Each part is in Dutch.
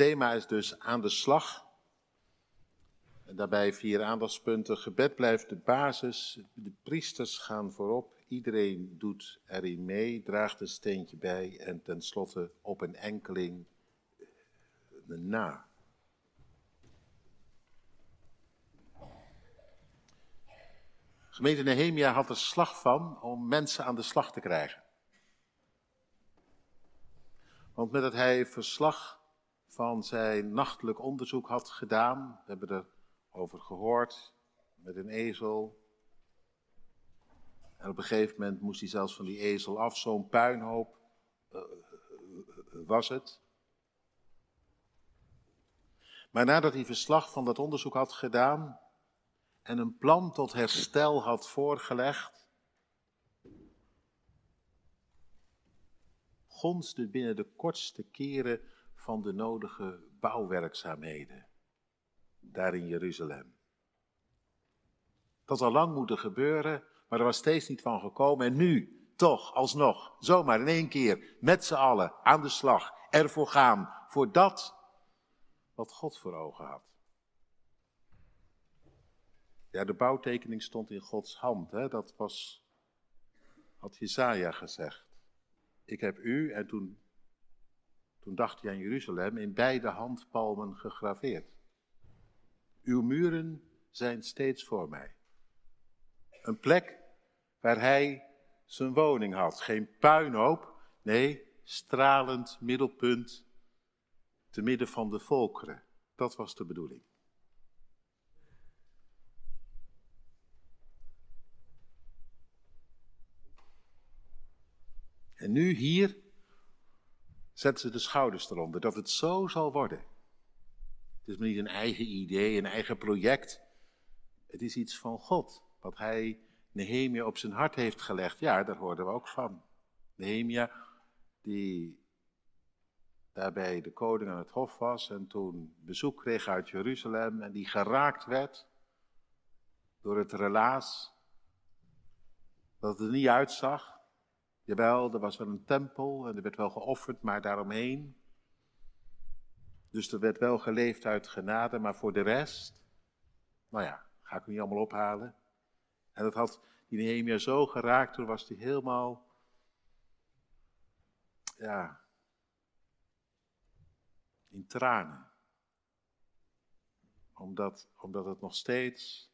thema is dus aan de slag. En daarbij vier aandachtspunten. Gebed blijft de basis. De priesters gaan voorop. Iedereen doet erin mee, draagt een steentje bij. En tenslotte op een enkeling na. Gemeente Nehemia had er slag van om mensen aan de slag te krijgen. Want met dat hij verslag van zijn nachtelijk onderzoek had gedaan, we hebben er over gehoord, met een ezel. En op een gegeven moment moest hij zelfs van die ezel af, zo'n puinhoop uh, was het. Maar nadat hij verslag van dat onderzoek had gedaan en een plan tot herstel had voorgelegd, gonsde binnen de kortste keren van de nodige bouwwerkzaamheden daar in Jeruzalem. Dat had al lang moeten gebeuren, maar er was steeds niet van gekomen. En nu, toch, alsnog, zomaar in één keer, met z'n allen, aan de slag, ervoor gaan, voor dat wat God voor ogen had. Ja, de bouwtekening stond in Gods hand, hè? dat was, had Jezaja gezegd. Ik heb u, en toen, toen dacht hij aan Jeruzalem, in beide handpalmen gegraveerd. Uw muren zijn steeds voor mij. Een plek waar hij zijn woning had. Geen puinhoop, nee, stralend middelpunt te midden van de volkeren. Dat was de bedoeling. En nu hier zetten ze de schouders eronder dat het zo zal worden. Het is niet een eigen idee, een eigen project. Het is iets van God, wat hij Nehemia op zijn hart heeft gelegd. Ja, daar hoorden we ook van. Nehemia, die daarbij de koning aan het hof was en toen bezoek kreeg uit Jeruzalem en die geraakt werd door het relaas, dat het er niet uitzag. Jawel, er was wel een tempel en er werd wel geofferd, maar daaromheen dus er werd wel geleefd uit genade, maar voor de rest, nou ja, ga ik niet allemaal ophalen. En dat had die Nehemia zo geraakt, toen was hij helemaal, ja, in tranen. Omdat, omdat het nog steeds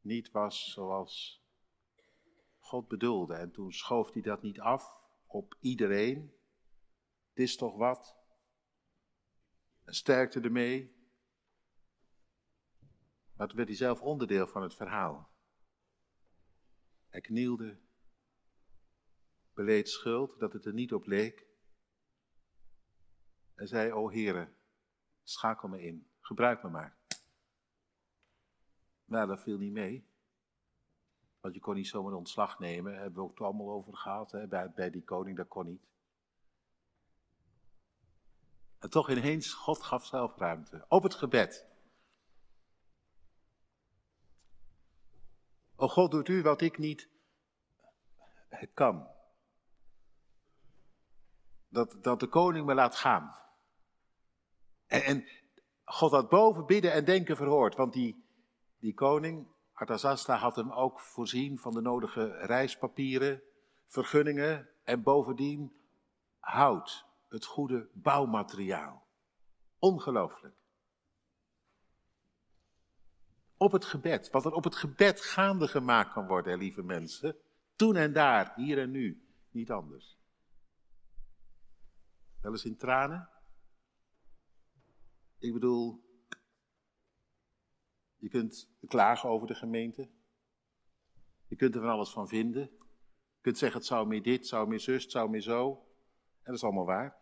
niet was zoals God bedoelde. En toen schoof hij dat niet af op iedereen. Het is toch wat? en sterkte ermee. Maar toen werd hij zelf onderdeel van het verhaal. Hij knielde, beleed schuld dat het er niet op leek. En zei, o Heere, schakel me in, gebruik me maar. Nou, dat viel niet mee. Want je kon niet zomaar ontslag nemen, hebben we ook allemaal over gehad. Hè? Bij, bij die koning, dat kon niet. En toch ineens, God gaf zelf ruimte. Op het gebed. O God, doet u wat ik niet kan. Dat, dat de koning me laat gaan. En, en God had boven bidden en denken verhoord. Want die, die koning, Artazasta, had hem ook voorzien van de nodige reispapieren, vergunningen en bovendien hout het goede bouwmateriaal. Ongelooflijk. Op het gebed, wat er op het gebed gaande gemaakt kan worden, lieve mensen. Toen en daar, hier en nu, niet anders. Wel eens in tranen? Ik bedoel, je kunt klagen over de gemeente. Je kunt er van alles van vinden. Je kunt zeggen, het zou meer dit, het zou meer zus, het zou meer zo. En dat is allemaal waar.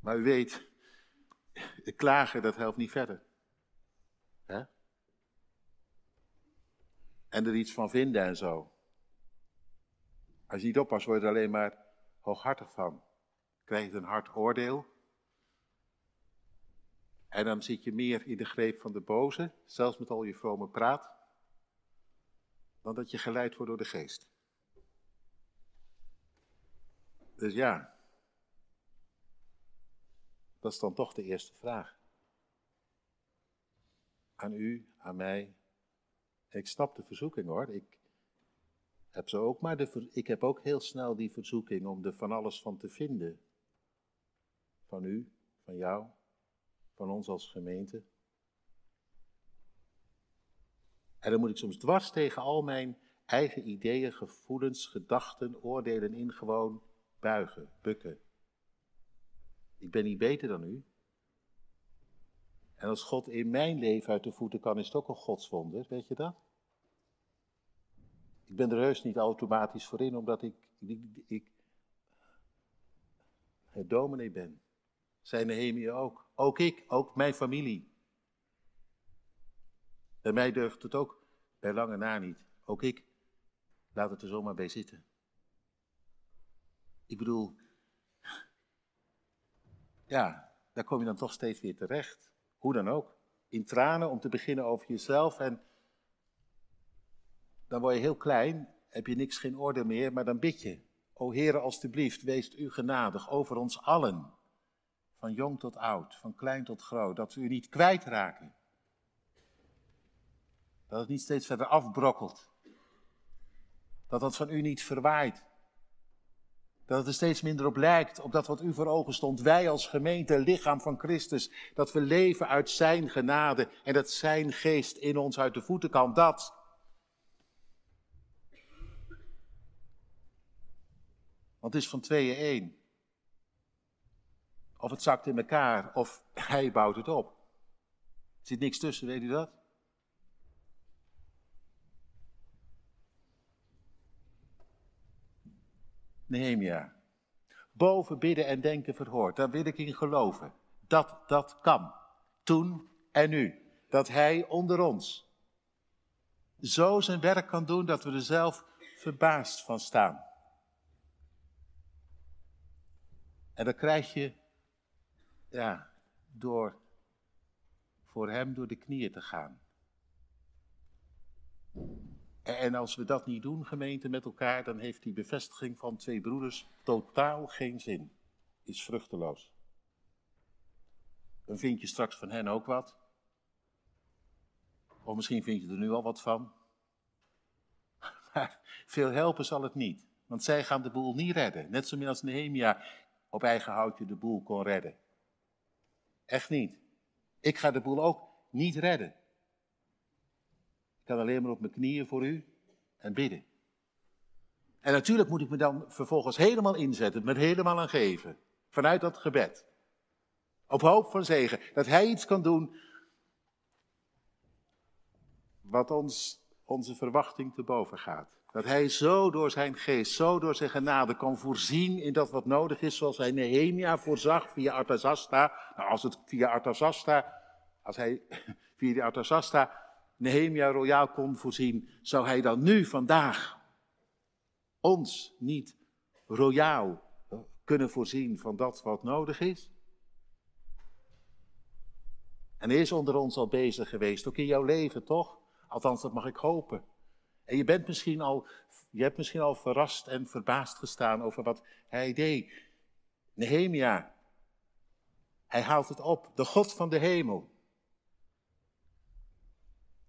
Maar u weet, klagen, dat helpt niet verder. En er iets van vinden en zo. Als je niet oppast, word je er alleen maar hooghartig van. Krijg je een hard oordeel. En dan zit je meer in de greep van de boze, zelfs met al je vrome praat, dan dat je geleid wordt door de geest. Dus ja, Dat is dan toch de eerste vraag. Aan u, aan mij. Ik snap de verzoeking hoor. Ik heb, zo ook maar de, ik heb ook heel snel die verzoeking om er van alles van te vinden. Van u, van jou, van ons als gemeente. En dan moet ik soms dwars tegen al mijn eigen ideeën, gevoelens, gedachten, oordelen in gewoon buigen, bukken. Ik ben niet beter dan u. En als God in mijn leven uit de voeten kan, is het ook een godswonder, weet je dat? Ik ben er heus niet automatisch voor in, omdat ik, ik, ik het dominee ben. Zijn Nehemia ook. Ook ik, ook mijn familie. Bij mij durft het ook bij lange na niet. Ook ik. Laat het er zomaar bij zitten. Ik bedoel, ja, daar kom je dan toch steeds weer terecht. Hoe dan ook. In tranen om te beginnen over jezelf en dan word je heel klein, heb je niks, geen orde meer, maar dan bid je. O Heere, alstublieft, wees u genadig over ons allen. Van jong tot oud, van klein tot groot, dat we u niet kwijtraken. Dat het niet steeds verder afbrokkelt. Dat het van u niet verwaait. Dat het er steeds minder op lijkt, op dat wat u voor ogen stond. Wij als gemeente, lichaam van Christus, dat we leven uit zijn genade en dat zijn geest in ons uit de voeten kan. Dat. Want het is van tweeën één. Of het zakt in elkaar, of hij bouwt het op. Er zit niks tussen, weet u dat? Nehemia. Boven bidden en denken verhoord. Daar wil ik in geloven. Dat dat kan. Toen en nu. Dat hij onder ons zo zijn werk kan doen dat we er zelf verbaasd van staan. En dan krijg je, ja, door voor hem door de knieën te gaan. En als we dat niet doen, gemeente, met elkaar, dan heeft die bevestiging van twee broeders totaal geen zin. Is vruchteloos. Dan vind je straks van hen ook wat. Of misschien vind je er nu al wat van. Maar veel helpen zal het niet. Want zij gaan de boel niet redden. Net zo min als Nehemia op eigen houtje de boel kon redden. Echt niet. Ik ga de boel ook niet redden. Ik kan alleen maar op mijn knieën voor u en bidden. En natuurlijk moet ik me dan vervolgens helemaal inzetten, met helemaal aan geven. Vanuit dat gebed. Op hoop van zegen. Dat hij iets kan doen wat ons, onze verwachting te boven gaat. Dat hij zo door zijn geest, zo door zijn genade kan voorzien in dat wat nodig is, zoals hij Nehemia voorzag via Artazasta. Nou, als het via Artazasta, als hij via die Artazasta Nehemia royaal kon voorzien, zou hij dan nu, vandaag, ons niet royaal kunnen voorzien van dat wat nodig is? En hij is onder ons al bezig geweest, ook in jouw leven, toch? Althans, dat mag ik hopen. En je bent misschien al, je hebt misschien al verrast en verbaasd gestaan over wat hij deed. Nehemia, hij haalt het op, de God van de hemel.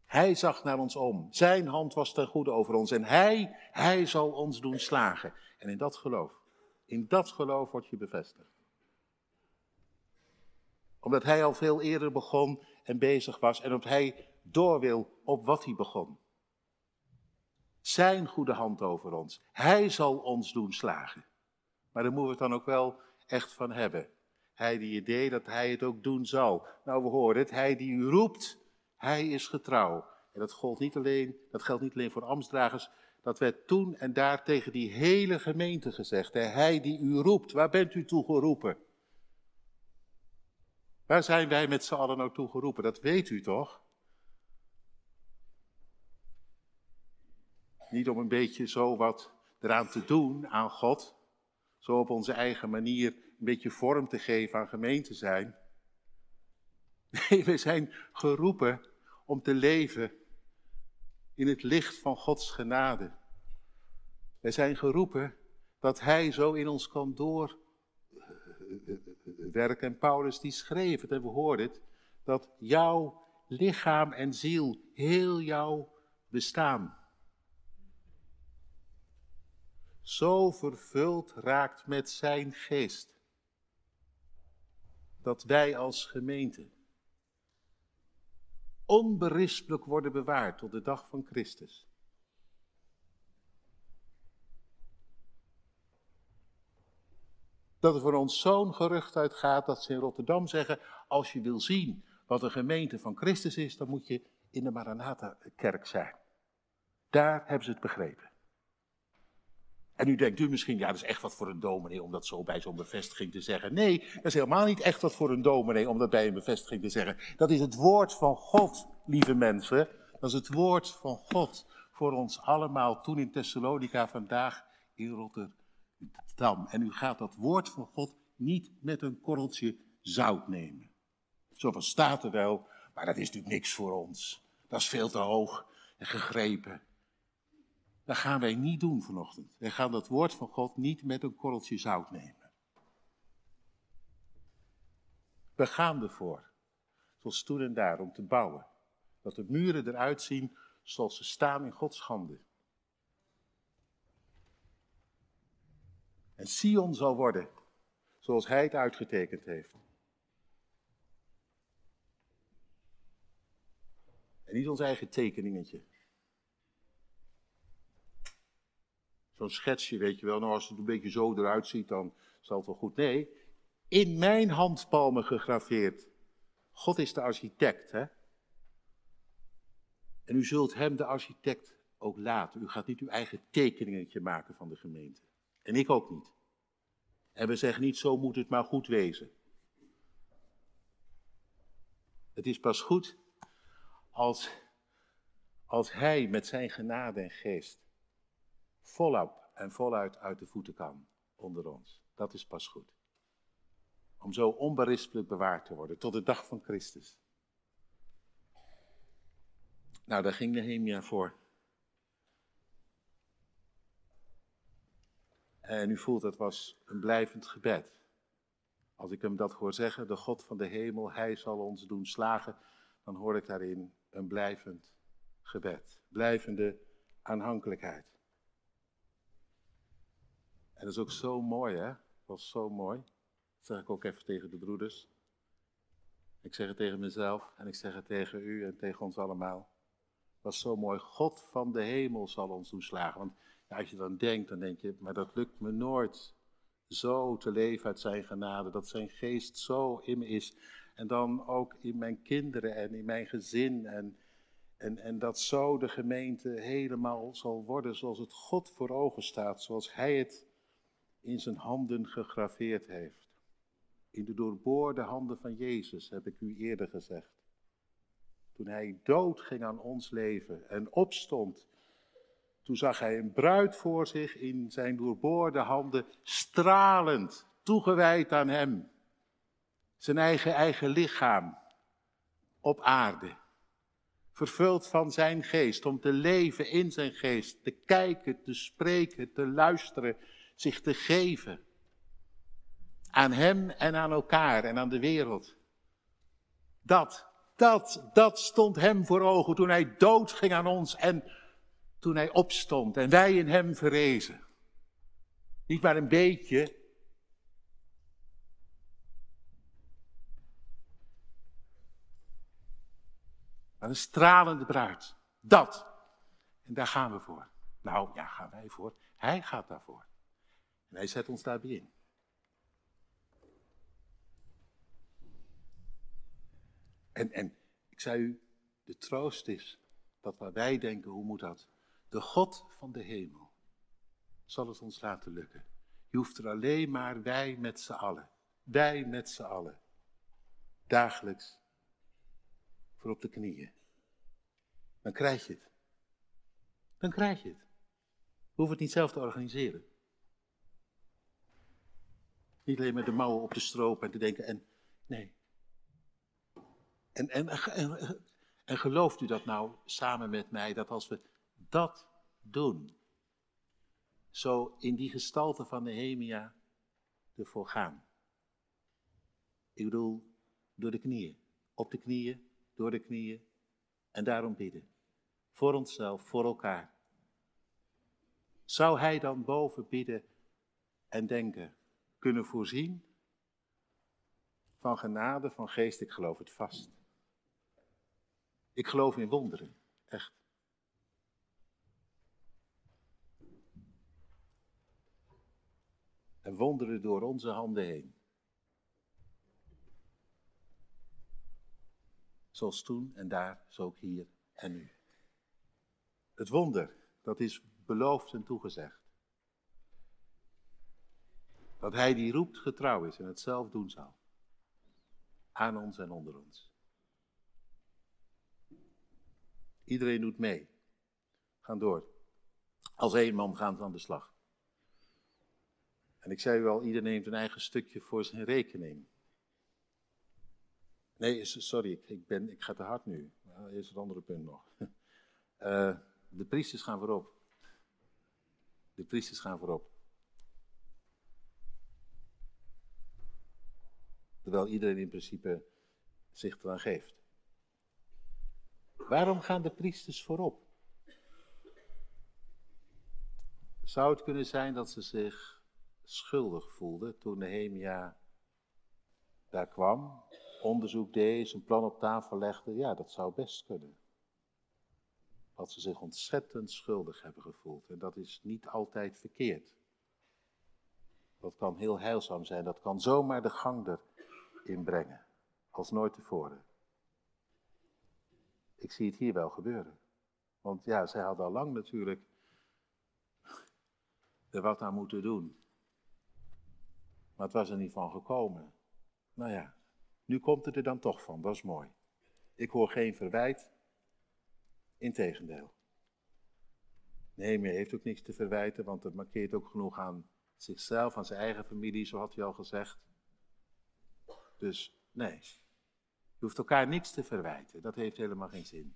Hij zag naar ons om. Zijn hand was ten goede over ons. En hij, hij zal ons doen slagen. En in dat geloof, in dat geloof word je bevestigd. Omdat hij al veel eerder begon en bezig was. En omdat hij door wil op wat hij begon. Zijn goede hand over ons. Hij zal ons doen slagen. Maar daar moeten we het dan ook wel echt van hebben. Hij die je deed, dat hij het ook doen zal. Nou, we horen het. Hij die u roept, hij is getrouw. En dat, geldt niet alleen, dat geldt niet alleen voor ambtsdragers. Dat werd toen en daar tegen die hele gemeente gezegd. Hij die u roept, waar bent u toe geroepen? Waar zijn wij met z'n allen nou toe geroepen? Dat weet u toch? Niet om een beetje zo wat eraan te doen aan God. Zo op onze eigen manier een beetje vorm te geven aan gemeente zijn. Nee, we zijn geroepen om te leven in het licht van Gods genade. Wij zijn geroepen dat Hij zo in ons kan door werk. En Paulus die schreef het, en we hoorden het, dat jouw lichaam en ziel, heel jouw bestaan, zo vervuld raakt met zijn geest, dat wij als gemeente onberispelijk worden bewaard tot de dag van Christus. Dat er voor ons zo'n gerucht uitgaat dat ze in Rotterdam zeggen: als je wil zien wat een gemeente van Christus is, dan moet je in de Maranatha-kerk zijn. Daar hebben ze het begrepen. En nu denkt u misschien, ja, dat is echt wat voor een dominee om dat zo bij zo'n bevestiging te zeggen. Nee, dat is helemaal niet echt wat voor een dominee om dat bij een bevestiging te zeggen. Dat is het woord van God, lieve mensen. Dat is het woord van God voor ons allemaal toen in Thessalonica, vandaag in Rotterdam. En u gaat dat woord van God niet met een korreltje zout nemen. Zo van staat er wel, maar dat is natuurlijk niks voor ons. Dat is veel te hoog en gegrepen. Dat gaan wij niet doen vanochtend. Wij gaan dat woord van God niet met een korreltje zout nemen. We gaan ervoor, zoals toen en daar, om te bouwen. Dat de muren eruit zien zoals ze staan in Gods handen. En Sion zal worden zoals Hij het uitgetekend heeft. En niet ons eigen tekeningetje. Zo'n schetsje, weet je wel. Nou, als het een beetje zo eruit ziet, dan zal het wel goed. Nee, in mijn handpalmen gegraveerd. God is de architect, hè. En u zult hem, de architect, ook laten. U gaat niet uw eigen tekeningetje maken van de gemeente. En ik ook niet. En we zeggen niet, zo moet het maar goed wezen. Het is pas goed als, als hij met zijn genade en geest volop en voluit uit de voeten kan onder ons. Dat is pas goed. Om zo onberispelijk bewaard te worden tot de dag van Christus. Nou, daar ging Nehemia voor. En u voelt, het was een blijvend gebed. Als ik hem dat hoor zeggen, de God van de hemel, hij zal ons doen slagen, dan hoor ik daarin een blijvend gebed. Blijvende aanhankelijkheid. En dat is ook zo mooi, hè? Dat was zo mooi. Dat zeg ik ook even tegen de broeders. Ik zeg het tegen mezelf en ik zeg het tegen u en tegen ons allemaal. Was zo mooi. God van de hemel zal ons toeslagen. Want ja, als je dan denkt, dan denk je, maar dat lukt me nooit. Zo te leven uit zijn genade, dat zijn geest zo in me is. En dan ook in mijn kinderen en in mijn gezin. En, en, en dat zo de gemeente helemaal zal worden zoals het God voor ogen staat. Zoals Hij het in zijn handen gegraveerd heeft. In de doorboorde handen van Jezus, heb ik u eerder gezegd. Toen hij dood ging aan ons leven en opstond, toen zag hij een bruid voor zich in zijn doorboorde handen, stralend, toegewijd aan hem. Zijn eigen, eigen lichaam op aarde. Vervuld van zijn geest, om te leven in zijn geest, te kijken, te spreken, te luisteren zich te geven. Aan hem en aan elkaar en aan de wereld. Dat, dat, dat stond hem voor ogen toen hij dood ging aan ons en toen hij opstond en wij in hem verrezen. Niet maar een beetje. Maar een stralende bruid. Dat. En daar gaan we voor. Nou, ja, gaan wij voor. Hij gaat daarvoor. En hij zet ons daarbij in. En, en ik zei u, de troost is dat waar wij denken, hoe moet dat? De God van de hemel zal het ons laten lukken. Je hoeft er alleen maar wij met z'n allen, wij met z'n allen, dagelijks voor op de knieën. Dan krijg je het. Dan krijg je het. We hoeven het niet zelf te organiseren. Niet alleen met de mouwen op te stropen en te denken, en nee. En, en, en, en gelooft u dat nou samen met mij, dat als we dat doen, zo in die gestalte van Nehemia ervoor gaan. Ik bedoel, door de knieën. Op de knieën, door de knieën. En daarom bidden. Voor onszelf, voor elkaar. Zou hij dan boven bidden en denken, kunnen voorzien van genade, van geest? Ik geloof het vast. Ik geloof in wonderen, echt. En wonderen door onze handen heen. Zoals toen en daar, zo ook hier en nu. Het wonder, dat is beloofd en toegezegd. Dat hij die roept getrouw is en het zelf doen zal. Aan ons en onder ons. Iedereen doet mee. Gaan door. Als één man gaan aan de slag. En ik zei u al, ieder neemt een eigen stukje voor zijn rekening. Nee, sorry, ik, ben, ik ga te hard nu. Eerst het andere punt nog. Uh, de priesters gaan voorop. De priesters gaan voorop. Terwijl iedereen in principe zich eraan geeft. Waarom gaan de priesters voorop? Zou het kunnen zijn dat ze zich schuldig voelden toen Nehemia daar kwam, onderzoek deed, zijn plan op tafel legde? Ja, dat zou best kunnen dat ze zich ontzettend schuldig hebben gevoeld. En dat is niet altijd verkeerd. Dat kan heel heilzaam zijn, dat kan zomaar de gang erin brengen, als nooit tevoren. Ik zie het hier wel gebeuren. Want ja, zij hadden al lang natuurlijk er wat aan moeten doen. Maar het was er niet van gekomen. Nou ja, nu komt het er dan toch van, dat is mooi. Ik hoor geen verwijt, Integendeel. Nehemia heeft ook niks te verwijten, want het markeert ook genoeg aan zichzelf, aan zijn eigen familie, zo had hij al gezegd. Dus nee, je hoeft elkaar niks te verwijten, dat heeft helemaal geen zin.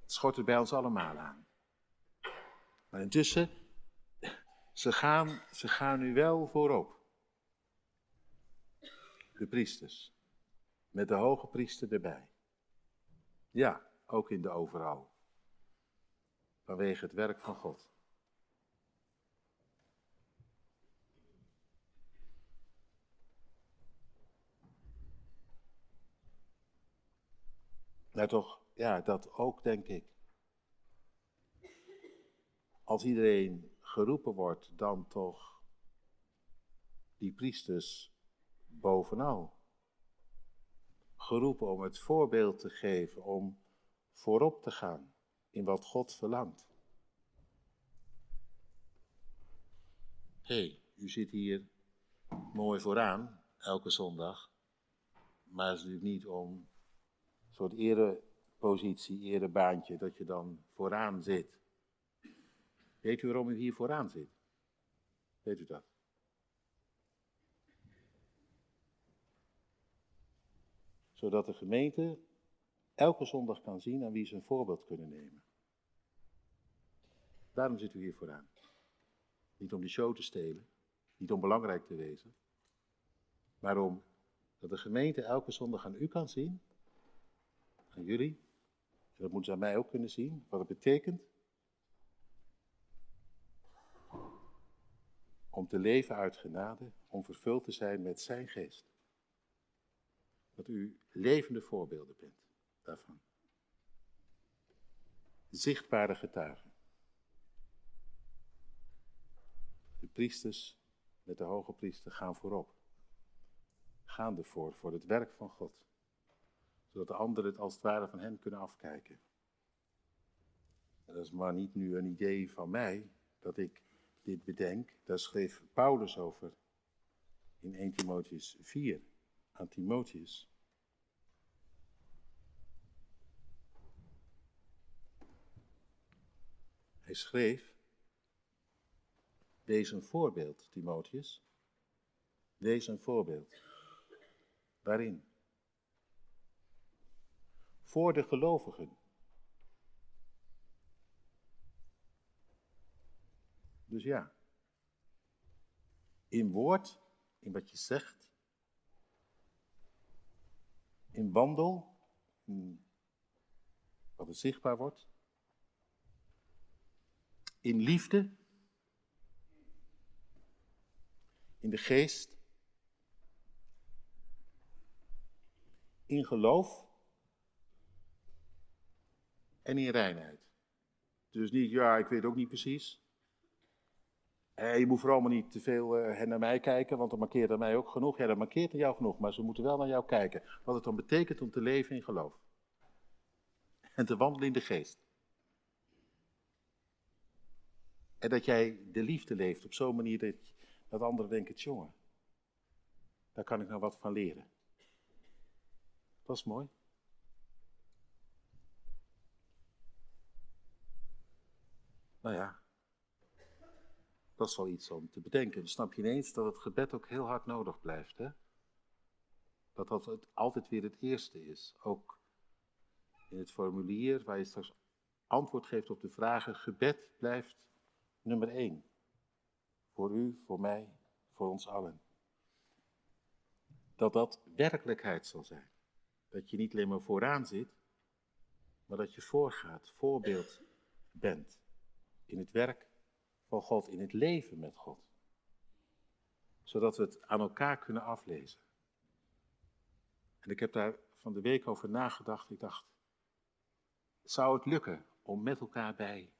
Het schort er bij ons allemaal aan. Maar intussen, ze gaan, ze gaan nu wel voorop. De priesters, met de hoge priester erbij. Ja, ook in de overal. Vanwege het werk van God. Nou toch, ja, dat ook denk ik. Als iedereen geroepen wordt, dan toch die priesters bovenal geroepen om het voorbeeld te geven, om voorop te gaan in wat God verlangt. Hé, hey, u zit hier mooi vooraan, elke zondag, maar het is natuurlijk niet om soort erepositie, erebaantje, dat je dan vooraan zit. Weet u waarom u hier vooraan zit? Weet u dat? zodat de gemeente elke zondag kan zien aan wie ze een voorbeeld kunnen nemen. Daarom zit u hier vooraan. Niet om de show te stelen, niet om belangrijk te wezen, maar om dat de gemeente elke zondag aan u kan zien, aan jullie, en dat moeten ze aan mij ook kunnen zien, wat het betekent om te leven uit genade, om vervuld te zijn met zijn geest dat u levende voorbeelden bent daarvan. Zichtbare getuigen. De priesters met de hoge priester gaan voorop. Gaan ervoor, voor het werk van God. Zodat de anderen het als het ware van hen kunnen afkijken. En dat is maar niet nu een idee van mij, dat ik dit bedenk. Daar schreef Paulus over in 1 Timotheus 4 aan Timotheus. Hij schreef, wees een voorbeeld, Timotheus. Wees een voorbeeld. Waarin? Voor de gelovigen. Dus ja, in woord in wat je zegt, in wandel, wat er zichtbaar wordt, in liefde, in de geest, in geloof en in reinheid. Dus niet, ja, ik weet ook niet precies. Eh, je moet vooral maar niet te veel uh, naar mij kijken, want dat markeert aan mij ook genoeg. Ja, dat markeert aan jou genoeg, maar ze moeten wel naar jou kijken. Wat het dan betekent om te leven in geloof. En te wandelen in de geest. En dat jij de liefde leeft op zo'n manier dat, dat anderen denken, jongen, daar kan ik nou wat van leren. Dat is mooi. Nou ja, dat is wel iets om te bedenken. Dan snap je ineens dat het gebed ook heel hard nodig blijft. Hè? Dat dat het altijd weer het eerste is. Ook in het formulier waar je straks antwoord geeft op de vragen, gebed blijft nummer één. Voor u, voor mij, voor ons allen. Dat dat werkelijkheid zal zijn. Dat je niet alleen maar vooraan zit, maar dat je voorgaat, voorbeeld bent in het werk van God, in het leven met God. Zodat we het aan elkaar kunnen aflezen. En ik heb daar van de week over nagedacht. Ik dacht, zou het lukken om met elkaar bij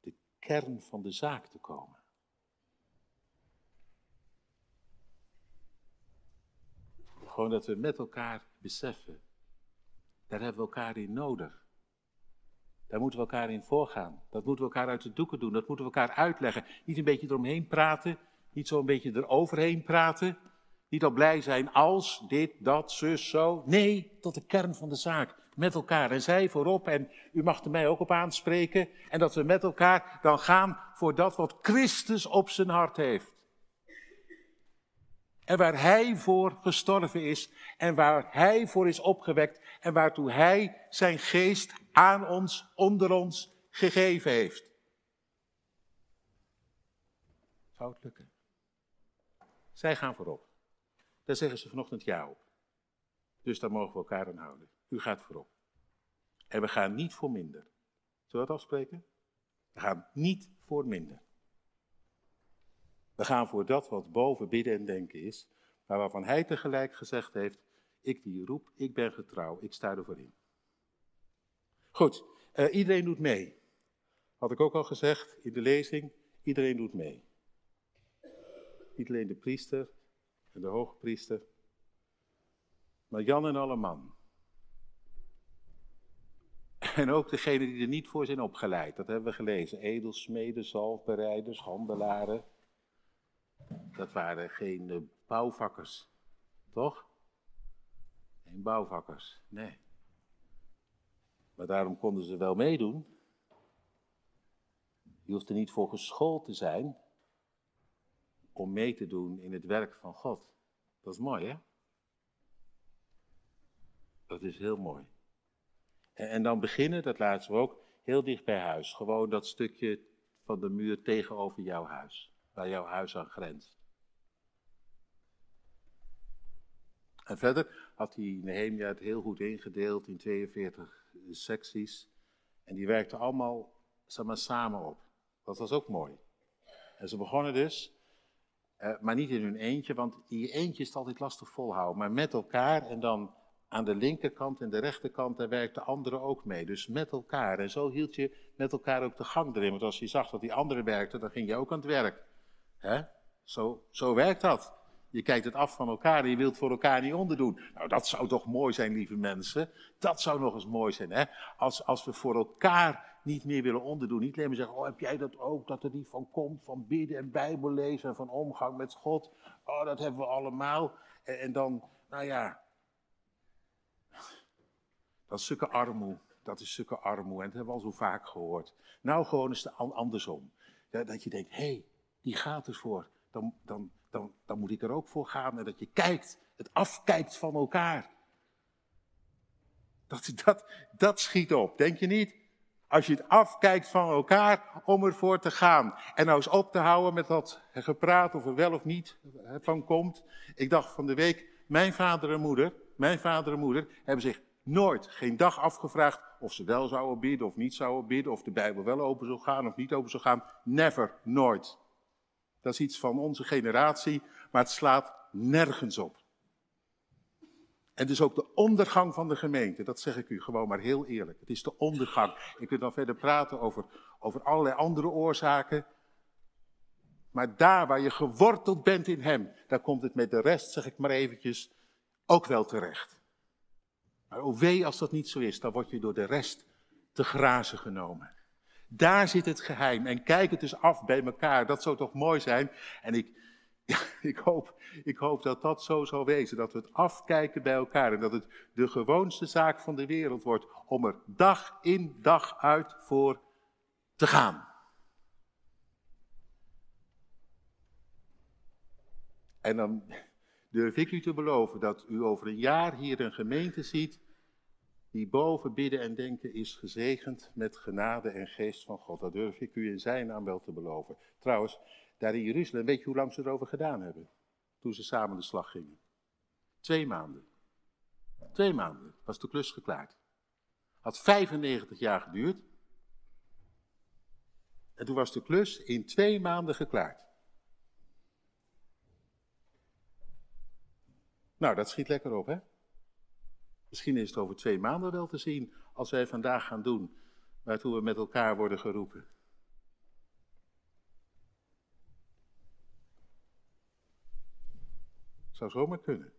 de kern van de zaak te komen? Gewoon dat we met elkaar beseffen, daar hebben we elkaar in nodig. Daar moeten we elkaar in voorgaan. Dat moeten we elkaar uit de doeken doen. Dat moeten we elkaar uitleggen. Niet een beetje eromheen praten. Niet zo een beetje eroverheen praten. Niet al blij zijn als dit, dat, zus, zo. Nee, tot de kern van de zaak. Met elkaar. En zij voorop. En u mag er mij ook op aanspreken. En dat we met elkaar dan gaan voor dat wat Christus op zijn hart heeft. En waar Hij voor gestorven is. En waar Hij voor is opgewekt. En waartoe Hij zijn geest aan ons, onder ons gegeven heeft. Zou het lukken? Zij gaan voorop. Daar zeggen ze vanochtend ja op. Dus daar mogen we elkaar aan houden. U gaat voorop. En we gaan niet voor minder. Zullen we dat afspreken? We gaan niet voor minder. We gaan voor dat wat boven bidden en denken is, maar waarvan hij tegelijk gezegd heeft, ik die roep, ik ben getrouw, ik sta ervoor in. Goed, uh, iedereen doet mee. Had ik ook al gezegd in de lezing, iedereen doet mee. Niet alleen de priester en de hoogpriester, maar Jan en alle man. En ook degenen die er niet voor zijn opgeleid, dat hebben we gelezen. Edelsmeden, zalfbereiders, handelaren. Dat waren geen uh, bouwvakkers, toch? Geen bouwvakkers, nee. Maar daarom konden ze wel meedoen. Je hoeft er niet voor geschoold te zijn om mee te doen in het werk van God. Dat is mooi, hè? Dat is heel mooi. En, en dan beginnen, dat laten we ook, heel dicht bij huis. Gewoon dat stukje van de muur tegenover jouw huis, waar jouw huis aan grenst. En verder had hij Nehemia het heel goed ingedeeld in 42 secties. En die werkten allemaal samen op. Dat was ook mooi. En ze begonnen dus, eh, maar niet in hun eentje, want in je eentje is het altijd lastig volhouden. Maar met elkaar en dan aan de linkerkant en de rechterkant, daar werkten anderen ook mee. Dus met elkaar. En zo hield je met elkaar ook de gang erin. Want als je zag dat die anderen werkten, dan ging je ook aan het werk. Zo, zo werkt dat. Je kijkt het af van elkaar en je wilt voor elkaar niet onderdoen. Nou, dat zou toch mooi zijn, lieve mensen. Dat zou nog eens mooi zijn, hè? Als, als we voor elkaar niet meer willen onderdoen. Niet alleen maar zeggen, oh, heb jij dat ook, dat er niet van komt, van bidden en bijbel lezen en van omgang met God. Oh, dat hebben we allemaal. En, dan, nou ja, dat is stukken armoe. Dat is stukken armoe. En dat hebben we al zo vaak gehoord. Nou, gewoon eens de andersom. Dat je denkt, hé, hey, die gaat ervoor. Dan, dan, dan, dan moet ik er ook voor gaan. En dat je kijkt, het afkijkt van elkaar. Dat, dat, dat schiet op, denk je niet? Als je het afkijkt van elkaar om ervoor te gaan. En nou eens op te houden met dat gepraat of er wel of niet van komt. Ik dacht van de week, mijn vader en moeder, mijn vader en moeder hebben zich nooit, geen dag afgevraagd of ze wel zouden bidden of niet zouden bidden. Of de Bijbel wel open zou gaan of niet open zou gaan. Never, nooit. Dat is iets van onze generatie, maar het slaat nergens op. En dus ook de ondergang van de gemeente, dat zeg ik u gewoon maar heel eerlijk. Het is de ondergang. Ik kunt dan verder praten over, over allerlei andere oorzaken. Maar daar waar je geworteld bent in Hem, daar komt het met de rest, zeg ik maar eventjes, ook wel terecht. Maar oh wee als dat niet zo is, dan word je door de rest te grazen genomen. Daar zit het geheim. En kijk het dus af bij elkaar. Dat zou toch mooi zijn. En ik, ik, hoop, ik hoop dat dat zo zal wezen. Dat we het afkijken bij elkaar. En dat het de gewoonste zaak van de wereld wordt. Om er dag in dag uit voor te gaan. En dan durf ik u te beloven dat u over een jaar hier een gemeente ziet die boven bidden en denken is gezegend met genade en geest van God. Dat durf ik u in zijn naam wel te beloven. Trouwens, daar in Jeruzalem, weet je hoe lang ze erover gedaan hebben? Toen ze samen de slag gingen. Twee maanden. Twee maanden was de klus geklaard. Had 95 jaar geduurd. En toen was de klus in twee maanden geklaard. Nou, dat schiet lekker op, hè? Misschien is het over twee maanden wel te zien als wij vandaag gaan doen waartoe we met elkaar worden geroepen. Zou zomaar kunnen.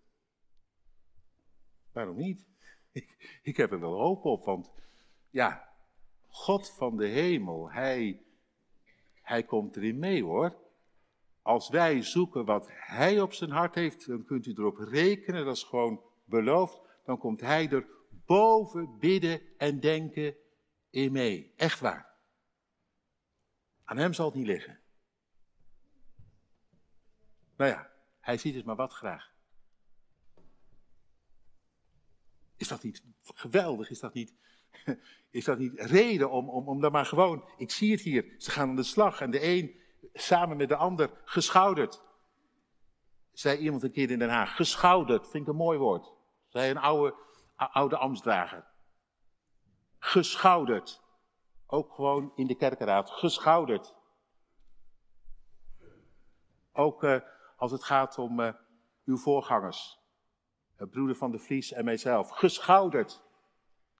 Waarom niet? Ik, ik heb er wel hoop op, want ja, God van de hemel, hij, hij komt erin mee hoor. Als wij zoeken wat hij op zijn hart heeft, dan kunt u erop rekenen, dat is gewoon beloofd dan komt hij er boven bidden en denken in mee. Echt waar. Aan hem zal het niet liggen. Nou ja, hij ziet het maar wat graag. Is dat niet geweldig? Is dat niet, is dat niet reden om, om, om dan maar gewoon. Ik zie het hier. Ze gaan aan de slag en de een samen met de ander geschouderd. Zei iemand een keer in Den Haag. Geschouderd, vind ik een mooi woord. Zij een oude, oude ambtsdrager. Geschouderd. Ook gewoon in de kerkenraad. Geschouderd. Ook uh, als het gaat om uh, uw voorgangers. Uh, broeder van de Vries en mijzelf. Geschouderd.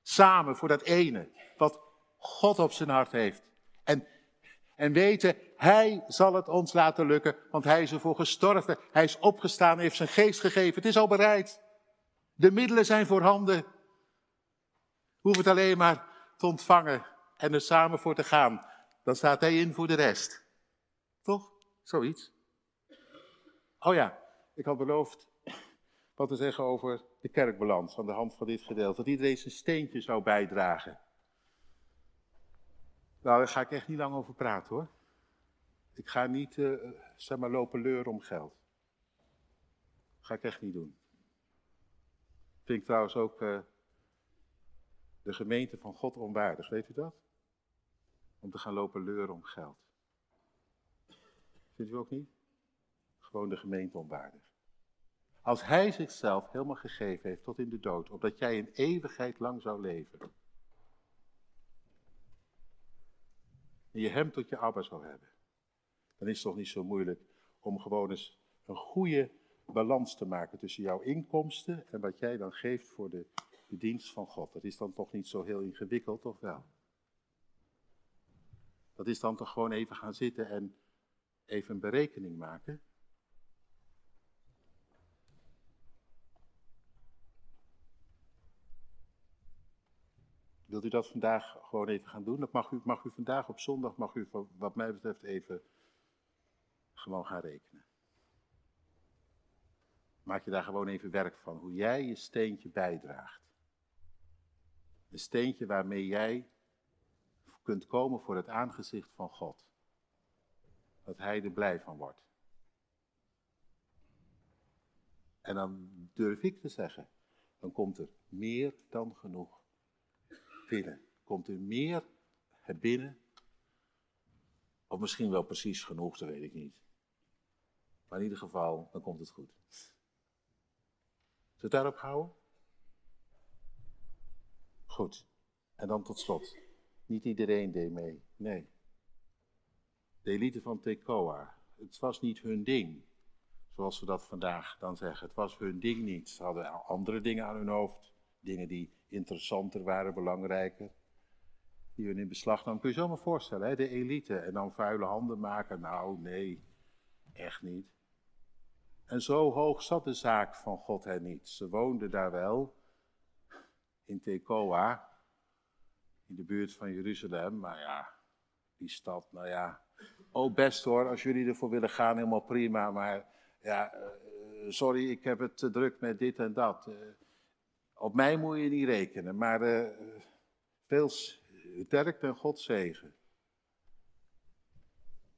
Samen voor dat ene. Wat God op zijn hart heeft. En, en weten, Hij zal het ons laten lukken. Want Hij is ervoor gestorven. Hij is opgestaan, heeft zijn geest gegeven. Het is al bereid. De middelen zijn voorhanden. Hoef het alleen maar te ontvangen en er samen voor te gaan. Dan staat hij in voor de rest. Toch? Zoiets. Oh ja, ik had beloofd wat te zeggen over de kerkbalans aan de hand van dit gedeelte. Dat iedereen zijn steentje zou bijdragen. Nou, daar ga ik echt niet lang over praten hoor. Ik ga niet, uh, zeg maar, lopen leuren om geld. Dat ga ik echt niet doen. Vind ik trouwens ook uh, de gemeente van God onwaardig, weet u dat? Om te gaan lopen leuren om geld. Vindt u ook niet? Gewoon de gemeente onwaardig. Als hij zichzelf helemaal gegeven heeft tot in de dood, opdat jij een eeuwigheid lang zou leven. En je hem tot je Abba zou hebben. Dan is het toch niet zo moeilijk om gewoon eens een goede balans te maken tussen jouw inkomsten en wat jij dan geeft voor de, dienst van God. Dat is dan toch niet zo heel ingewikkeld, toch wel? Dat is dan toch gewoon even gaan zitten en even een berekening maken. Wilt u dat vandaag gewoon even gaan doen? Dat mag u, mag u vandaag op zondag, mag u wat mij betreft even gewoon gaan rekenen. Maak je daar gewoon even werk van. Hoe jij je steentje bijdraagt. Een steentje waarmee jij kunt komen voor het aangezicht van God. Dat Hij er blij van wordt. En dan durf ik te zeggen, dan komt er meer dan genoeg binnen. Komt er meer binnen. Of misschien wel precies genoeg, dat weet ik niet. Maar in ieder geval, dan komt het goed. Het daarop houden? Goed. En dan tot slot. Niet iedereen deed mee. Nee. De elite van Tekoa. Het was niet hun ding. Zoals we dat vandaag dan zeggen. Het was hun ding niet. Ze hadden andere dingen aan hun hoofd. Dingen die interessanter waren, belangrijker. Die hun in beslag namen. Kun je je zo maar voorstellen, hè? de elite. En dan vuile handen maken. Nou, nee. Echt niet. En zo hoog zat de zaak van God hen niet. Ze woonden daar wel. In Tekoa. In de buurt van Jeruzalem. Maar ja, die stad, nou ja. Oh, best hoor, als jullie ervoor willen gaan, helemaal prima. Maar ja, eh, sorry, ik heb het te druk met dit en dat. Eh, op mij moet je niet rekenen, maar uh, veel sterkte en God zegen.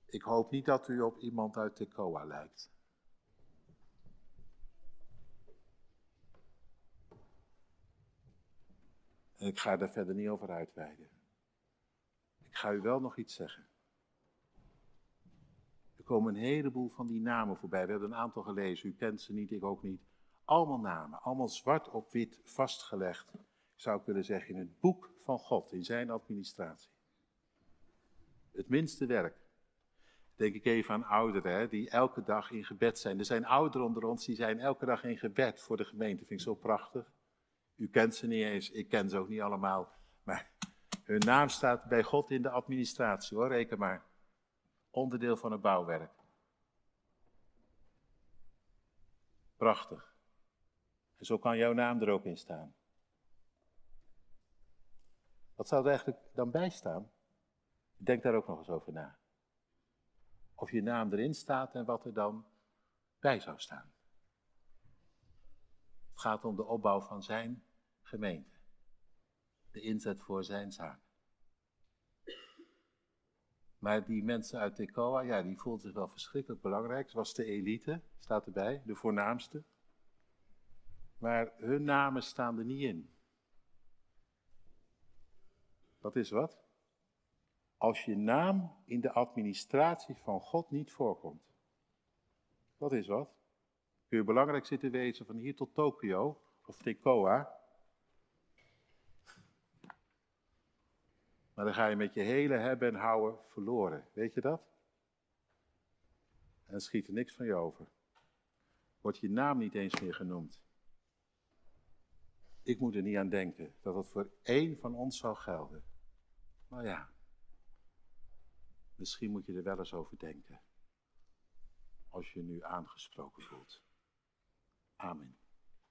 Ik hoop niet dat u op iemand uit Tekoa lijkt. En ik ga daar verder niet over uitweiden. Ik ga u wel nog iets zeggen. Er komen een heleboel van die namen voorbij. We hebben een aantal gelezen. U kent ze niet, ik ook niet. Allemaal namen, allemaal zwart op wit vastgelegd. Ik zou kunnen zeggen in het boek van God, in zijn administratie. Het minste werk. Denk ik even aan ouderen hè, die elke dag in gebed zijn. Er zijn ouderen onder ons die zijn elke dag in gebed voor de gemeente. Vind ik zo prachtig. U kent ze niet eens, ik ken ze ook niet allemaal. Maar hun naam staat bij God in de administratie hoor, reken maar. Onderdeel van het bouwwerk. Prachtig. En zo kan jouw naam er ook in staan. Wat zou er eigenlijk dan bij staan? Denk daar ook nog eens over na. Of je naam erin staat en wat er dan bij zou staan. Gaat om de opbouw van zijn gemeente. De inzet voor zijn zaak. Maar die mensen uit Tekoa, ja, die voelden zich wel verschrikkelijk belangrijk. Het was de elite, staat erbij, de voornaamste. Maar hun namen staan er niet in. Dat is wat? Als je naam in de administratie van God niet voorkomt. Dat is wat? Kun je belangrijk zitten wezen van hier tot Tokio of Tekoa. Maar dan ga je met je hele hebben en houden verloren. Weet je dat? En schiet er niks van je over. Wordt je naam niet eens meer genoemd. Ik moet er niet aan denken dat het voor één van ons zou gelden. Maar ja, misschien moet je er wel eens over denken. Als je nu aangesproken voelt. Amen.